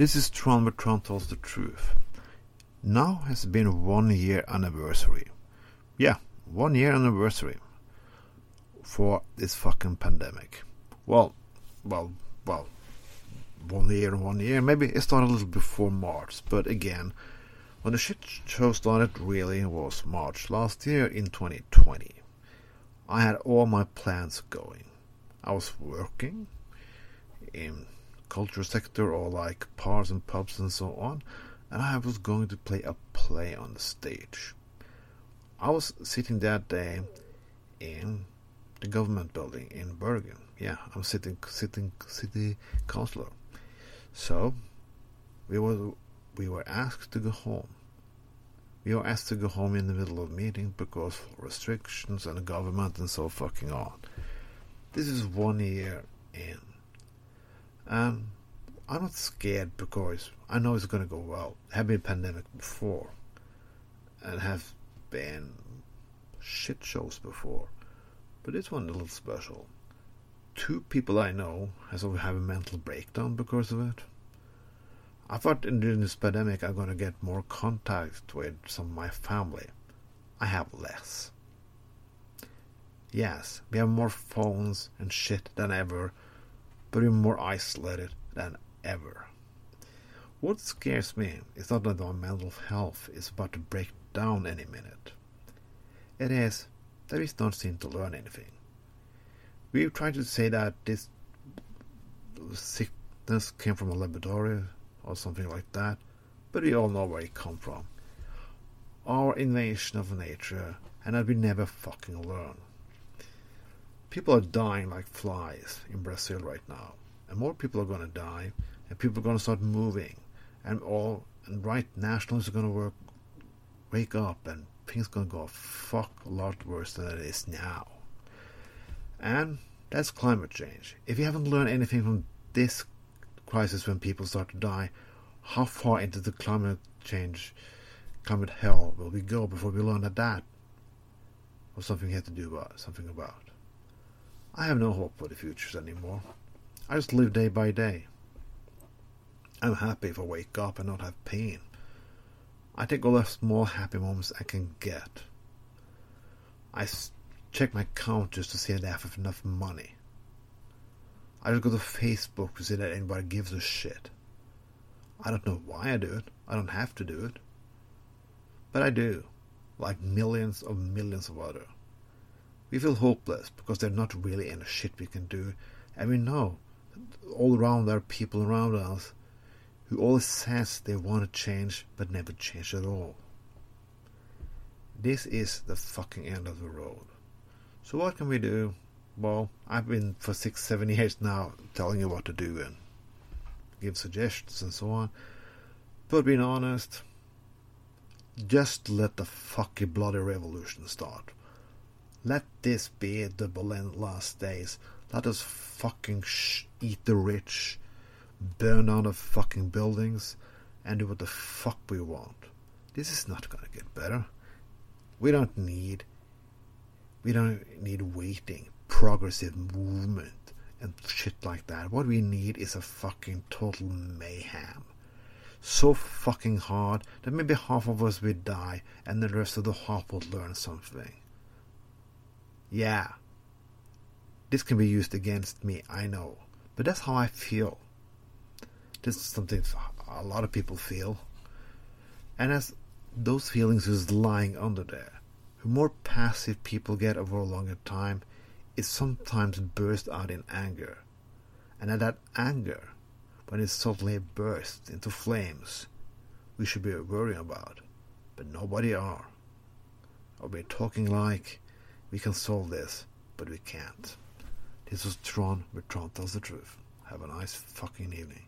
This is Tron where Tron tells the truth. Now has been one year anniversary. Yeah, one year anniversary for this fucking pandemic. Well, well, well, one year one year. Maybe it started a little before March, but again, when the shit show started really was March last year in 2020. I had all my plans going. I was working in culture sector or like bars and pubs and so on, and I was going to play a play on the stage. I was sitting that day in the government building in Bergen. Yeah, I'm sitting sitting city councilor. So we were we were asked to go home. We were asked to go home in the middle of meeting because of restrictions and government and so fucking on. This is one year in. And I'm not scared because I know it's gonna go well. Have been pandemic before and have been shit shows before. But this one a little special. Two people I know has have a mental breakdown because of it. I thought during this pandemic I'm gonna get more contact with some of my family. I have less. Yes, we have more phones and shit than ever, but we're more isolated than ever. What scares me is not that our mental health is about to break down any minute. It is that we don't seem to learn anything. We've tried to say that this sickness came from a laboratory or something like that, but we all know where it come from. Our invasion of nature, and that we never fucking learn. People are dying like flies in Brazil right now, and more people are gonna die, and people are gonna start moving, and all and right nationalists are gonna work, wake up, and things are gonna go a fuck a lot worse than it is now. And that's climate change. If you haven't learned anything from this crisis when people start to die, how far into the climate change, climate hell will we go before we learn that that was something we had to do about something about? I have no hope for the futures anymore. I just live day by day. I'm happy if I wake up and not have pain. I take all the small happy moments I can get. I check my account just to see that I have enough money. I just go to Facebook to see that anybody gives a shit. I don't know why I do it. I don't have to do it. But I do, like millions of millions of other. We feel hopeless because there's not really any shit we can do, and we know that all around there are people around us who always says they want to change but never change at all. This is the fucking end of the road. So what can we do? Well, I've been for six, seven years now telling you what to do and give suggestions and so on. But being honest, just let the fucking bloody revolution start. Let this be the Berlin last days. Let us fucking sh- eat the rich, burn down the fucking buildings, and do what the fuck we want. This is not gonna get better. We don't need we don't need waiting, progressive movement, and shit like that. What we need is a fucking total mayhem. So fucking hard that maybe half of us will die and the rest of the half will learn something. Yeah. This can be used against me, I know. But that's how I feel. This is something a lot of people feel. And as those feelings is lying under there, the more passive people get over a longer time, it sometimes bursts out in anger. And at that anger, when it suddenly bursts into flames, we should be worrying about. But nobody are. Or we're talking like we can solve this, but we can't. This was Tron, where Tron tells the truth. Have a nice fucking evening.